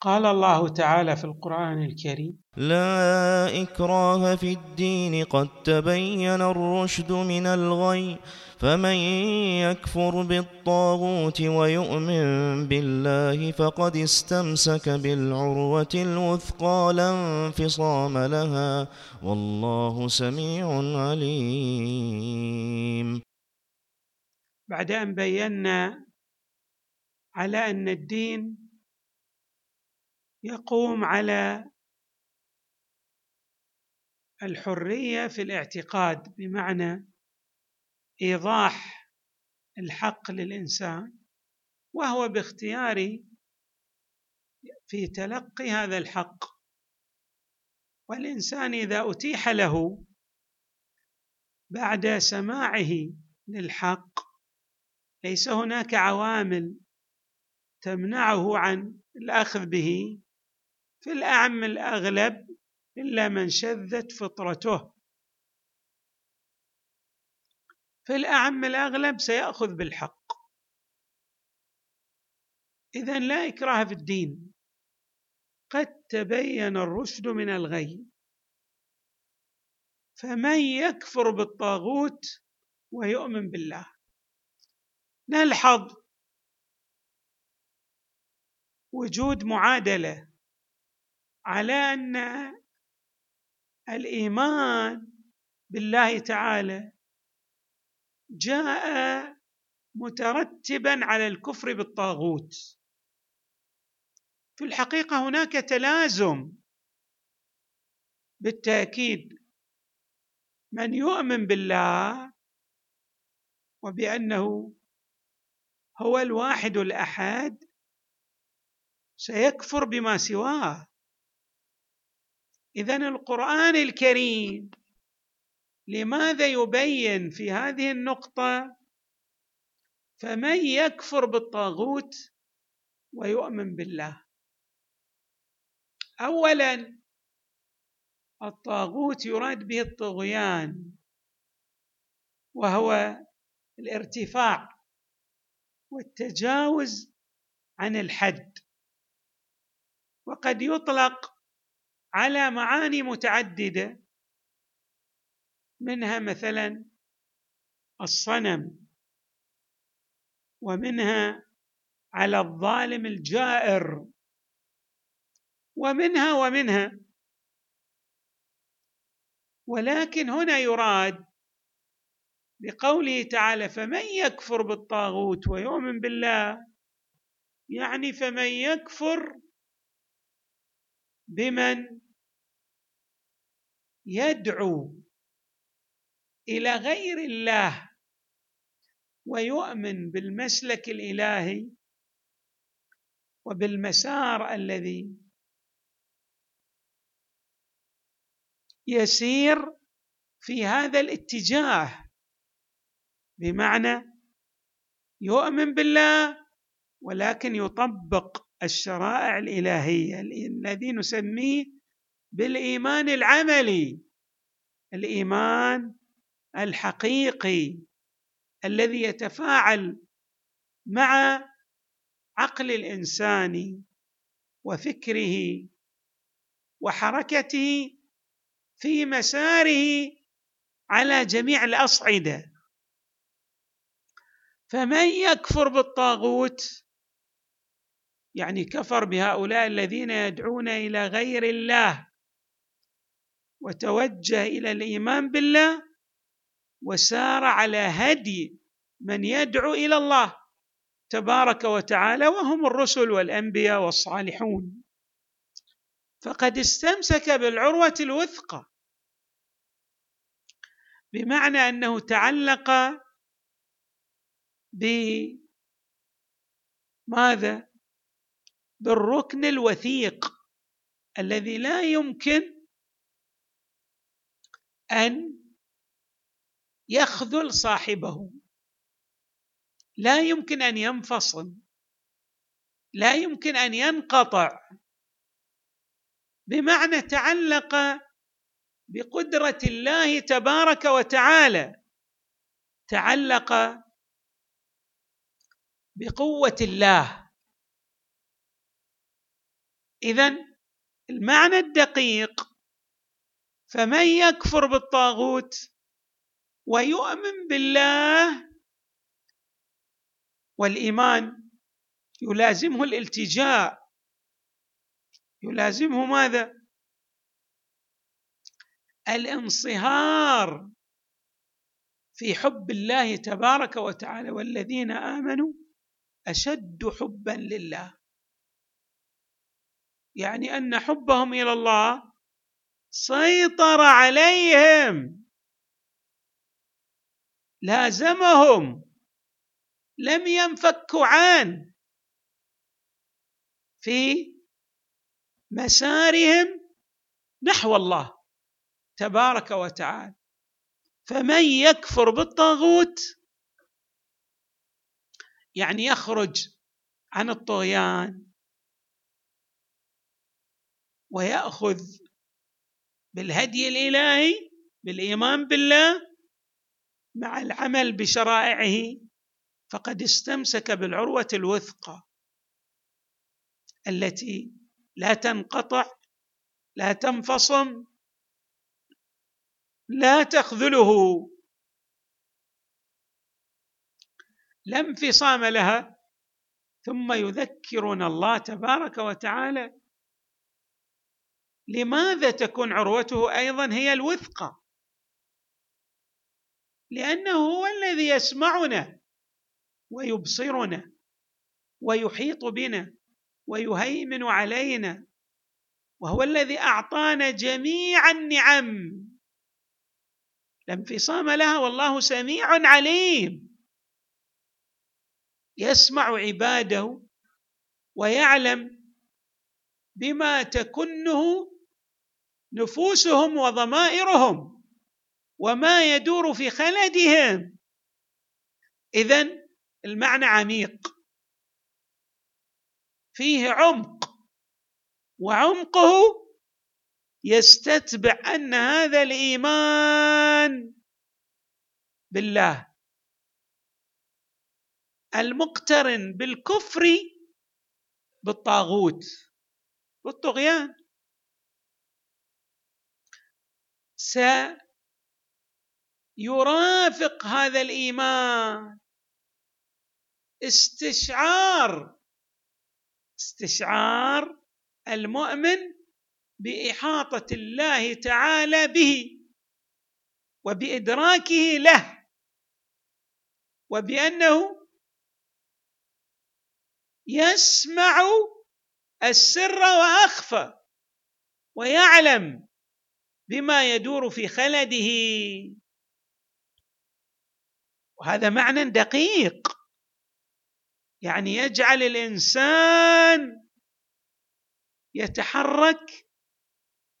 قال الله تعالى في القرآن الكريم لا إكراه في الدين قد تبين الرشد من الغي فمن يكفر بالطاغوت ويؤمن بالله فقد استمسك بالعروة الوثقى لا انفصام لها والله سميع عليم. بعد أن بينا على أن الدين يقوم على الحرية في الاعتقاد بمعنى إيضاح الحق للإنسان وهو باختياره في تلقي هذا الحق. والإنسان إذا أتيح له بعد سماعه للحق ليس هناك عوامل تمنعه عن الأخذ به في الأعم الأغلب إلا من شذت فطرته. في الأعم الأغلب سيأخذ بالحق. إذا لا إكراه في الدين. قد تبين الرشد من الغي. فمن يكفر بالطاغوت ويؤمن بالله. نلحظ وجود معادلة. على أن الإيمان بالله تعالى جاء مترتبا على الكفر بالطاغوت. في الحقيقة هناك تلازم بالتأكيد. من يؤمن بالله وبأنه هو الواحد الأحد سيكفر بما سواه. اذا القرآن الكريم لماذا يبين في هذه النقطة؟ فمن يكفر بالطاغوت ويؤمن بالله. اولا الطاغوت يراد به الطغيان وهو الارتفاع والتجاوز عن الحد. وقد يطلق على معاني متعددة. منها مثلا الصنم ومنها على الظالم الجائر ومنها ومنها. ولكن هنا يراد بقوله تعالى فمن يكفر بالطاغوت ويؤمن بالله يعني فمن يكفر بمن يدعو إلى غير الله ويؤمن بالمسلك الإلهي وبالمسار الذي يسير في هذا الاتجاه بمعنى يؤمن بالله ولكن يطبق الشرائع الإلهية الذي نسميه بالإيمان العملي الإيمان الحقيقي الذي يتفاعل مع عقل الإنسان وفكره وحركته في مساره على جميع الأصعدة. فمن يكفر بالطاغوت؟ يعني كفر بهؤلاء الذين يدعون إلى غير الله. وتوجه إلى الإيمان بالله وسار على هدي من يدعو إلى الله تبارك وتعالى وهم الرسل والأنبياء والصالحون. فقد استمسك بالعروة الوثقى بمعنى أنه تعلق بماذا بالركن الوثيق الذي لا يمكن أن يخذل صاحبه. لا يمكن أن ينفصل. لا يمكن أن ينقطع. بمعنى تعلق بقدرة الله تبارك وتعالى. تعلق بقوة الله. اذا المعنى الدقيق فمن يكفر بالطاغوت ويؤمن بالله والإيمان يلازمه الالتجاء. يلازمه ماذا؟ الانصهار في حب الله تبارك وتعالى والذين آمنوا أشد حبا لله. يعني أن حبهم إلى الله سيطر عليهم. لازمهم. لم ينفكوا عنه في مسارهم نحو الله تبارك وتعالى. فمن يكفر بالطاغوت يعني يخرج عن الطغيان. ويأخذ بالهدي الإلهي بالإيمان بالله مع العمل بشرائعه فقد استمسك بالعروة الوثقى التي لا تنقطع لا تنفصم لا تخذله. لا انفصام لها ثم يذكرنا الله تبارك وتعالى لماذا تكون عروته أيضا هي الوثقى لأنه هو الذي يسمعنا ويبصرنا ويحيط بنا ويهيمن علينا وهو الذي أعطانا جميع النعم. لا انفصام لها والله سميع عليم. يسمع عباده ويعلم بما تكنه نفوسهم وضمائرهم وما يدور في خلدهم. اذا المعنى عميق. فيه عمق وعمقه يستتبع أن هذا الإيمان بالله. المقترن بالكفر بالطاغوت والطغيان سيرافق هذا الإيمان. استشعار استشعار المؤمن بإحاطة الله تعالى به وبإدراكه له وبأنه يسمع السر وأخفى ويعلم بما يدور في خلده. وهذا معنى دقيق. يعني يجعل الإنسان يتحرك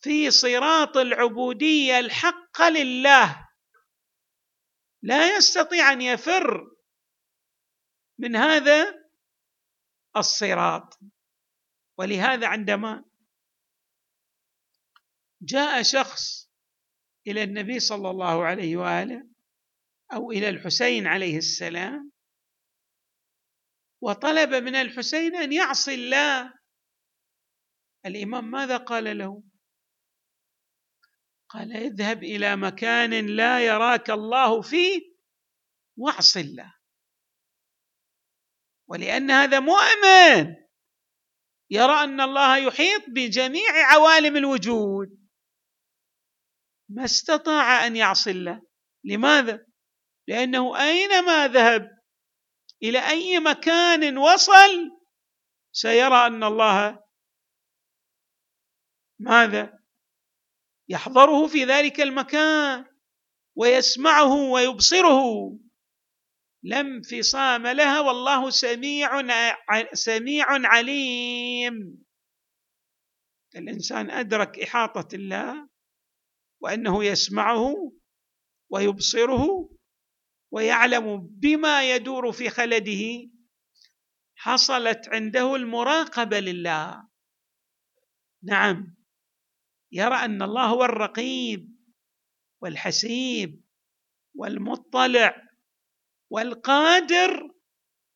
في صراط العبودية الحقه لله. لا يستطيع أن يفر من هذا الصراط. ولهذا عندما جاء شخص إلى النبي صلى الله عليه وآله أو إلى الحسين عليه السلام وطلب من الحسين أن يعصي الله. الإمام ماذا قال له؟ قال اذهب إلى مكان لا يراك الله فيه واعص الله. ولأن هذا مؤمن يرى أن الله يحيط بجميع عوالم الوجود. ما استطاع أن يعصي الله. لماذا؟ لأنه أينما ذهب إلى أي مكان وصل سيرى أن الله ماذا؟ يحضره في ذلك المكان ويسمعه ويبصره. لا انفصام لها والله سميع سميع عليم. الإنسان أدرك إحاطة الله. وأنه يسمعه ويبصره ويعلم بما يدور في خلده. حصلت عنده المراقبة لله. نعم يرى أن الله هو الرقيب والحسيب والمطلع والقادر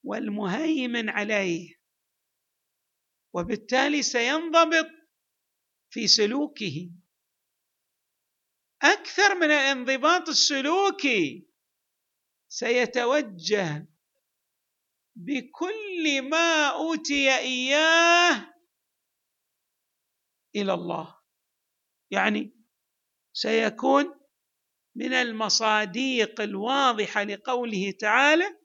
والمهيمن عليه. وبالتالي سينضبط في سلوكه. أكثر من الانضباط السلوكي سيتوجه بكل ما أوتي إياه إلى الله. يعني سيكون من المصاديق الواضحة لقوله تعالى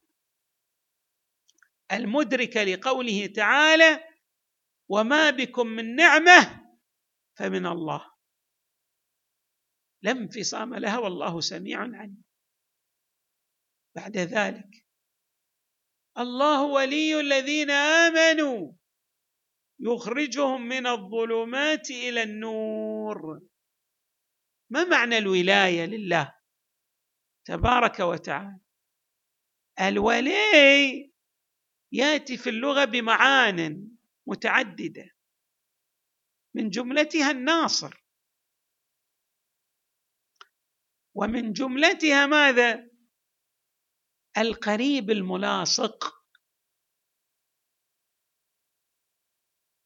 المدركة لقوله تعالى وما بكم من نعمة فمن الله. لا انفصام لها والله سميع عليم. بعد ذلك الله ولي الذين آمنوا يخرجهم من الظلمات إلى النور. ما معنى الولاية لله؟ تبارك وتعالى. الولي يأتي في اللغة بمعان متعددة. من جملتها الناصر. ومن جملتها ماذا؟ القريب الملاصق.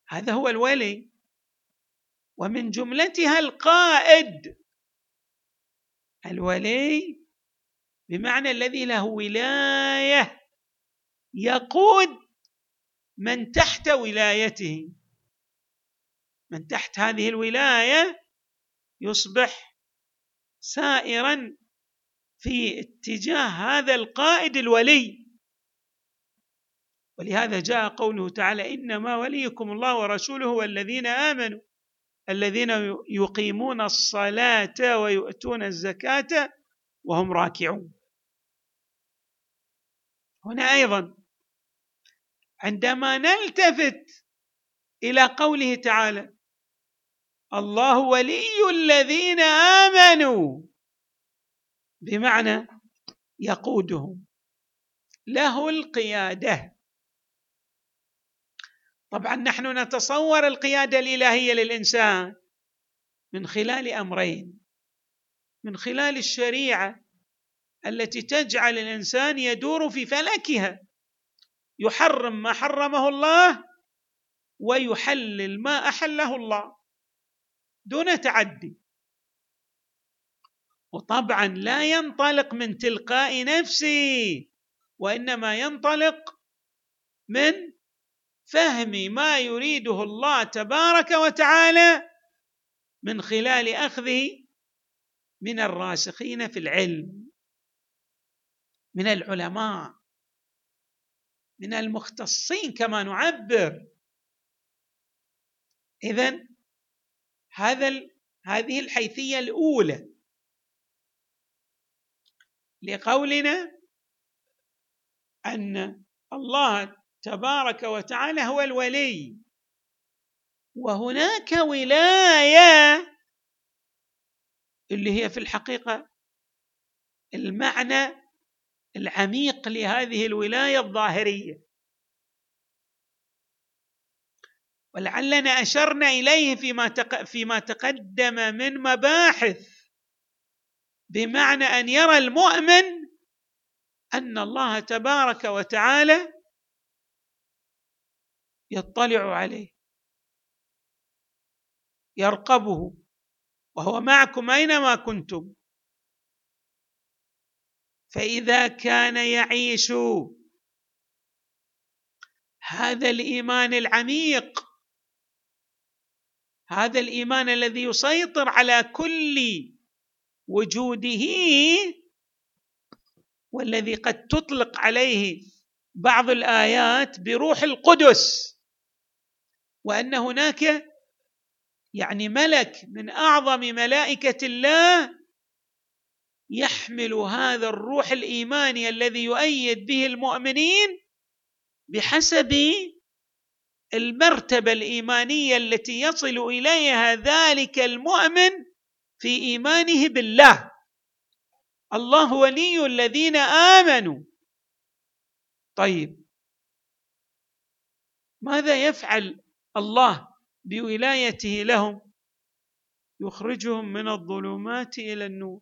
هذا هو الولي. ومن جملتها القائد. الولي بمعنى الذي له ولاية يقود من تحت ولايته. من تحت هذه الولاية يصبح سائرا في اتجاه هذا القائد الولي. ولهذا جاء قوله تعالى إنما وليكم الله ورسوله والذين آمنوا الذين يقيمون الصلاة ويؤتون الزكاة وهم راكعون. هنا أيضا عندما نلتفت إلى قوله تعالى الله ولي الذين آمنوا. بمعنى يقودهم. له القيادة. طبعا نحن نتصور القيادة الإلهية للإنسان من خلال أمرين. من خلال الشريعة التي تجعل الإنسان يدور في فلكها. يحرم ما حرمه الله ويحلل ما أحله الله. دون تعدي. وطبعا لا ينطلق من تلقاء نفسه وإنما ينطلق من فهم ما يريده الله تبارك وتعالى من خلال أخذه من الراسخين في العلم من العلماء من المختصين كما نعبر. اذا هذا هذه الحيثية الأولى. لقولنا أن الله تبارك وتعالى هو الولي. وهناك ولاية اللي هي في الحقيقة المعنى العميق لهذه الولاية الظاهرية. ولعلنا أشرنا إليه فيما فيما تقدم من مباحث بمعنى أن يرى المؤمن أن الله تبارك وتعالى يطلع عليه يرقبه وهو معكم أينما كنتم. فإذا كان يعيش هذا الإيمان العميق هذا الإيمان الذي يسيطر على كل وجوده والذي قد تطلق عليه بعض الآيات بروح القدس وأن هناك يعني ملك من أعظم ملائكة الله يحمل هذا الروح الإيماني الذي يؤيد به المؤمنين بحسب المرتبة الإيمانية التي يصل إليها ذلك المؤمن في إيمانه بالله. الله ولي الذين آمنوا. طيب ماذا يفعل الله بولايته لهم؟ يخرجهم من الظلمات إلى النور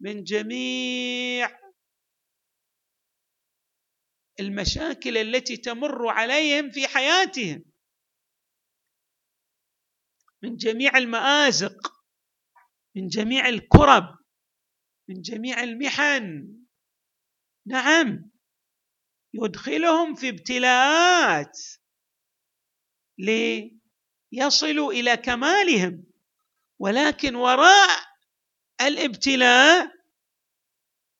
من جميع المشاكل التي تمر عليهم في حياتهم. من جميع المآزق من جميع الكرب من جميع المحن. نعم يدخلهم في ابتلاءات ليصلوا إلى كمالهم. ولكن وراء الابتلاء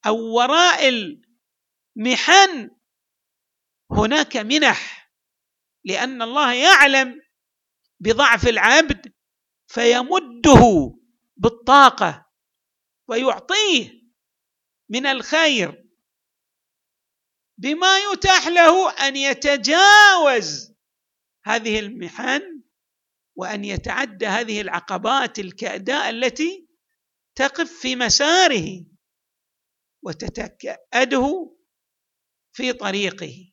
أو وراء المحن هناك منح لأن الله يعلم بضعف العبد فيمده بالطاقة ويعطيه من الخير بما يتاح له أن يتجاوز هذه المحن وأن يتعدى هذه العقبات الكأداء التي تقف في مساره وتتكأده في طريقه.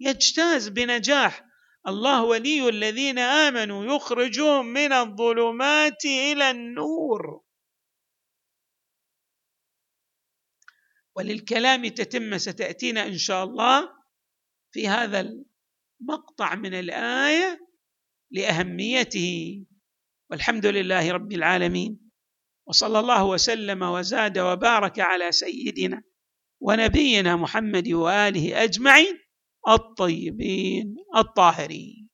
يجتاز بنجاح. الله ولي الذين آمنوا يخرجهم من الظلمات إلى النور. وللكلام تتمه ستأتينا إن شاء الله في هذا المقطع من الآية لأهميته. والحمد لله رب العالمين. وصلى الله وسلم وزاد وبارك على سيدنا ونبينا محمد وآله أجمعين. الطيبين الطاهرين.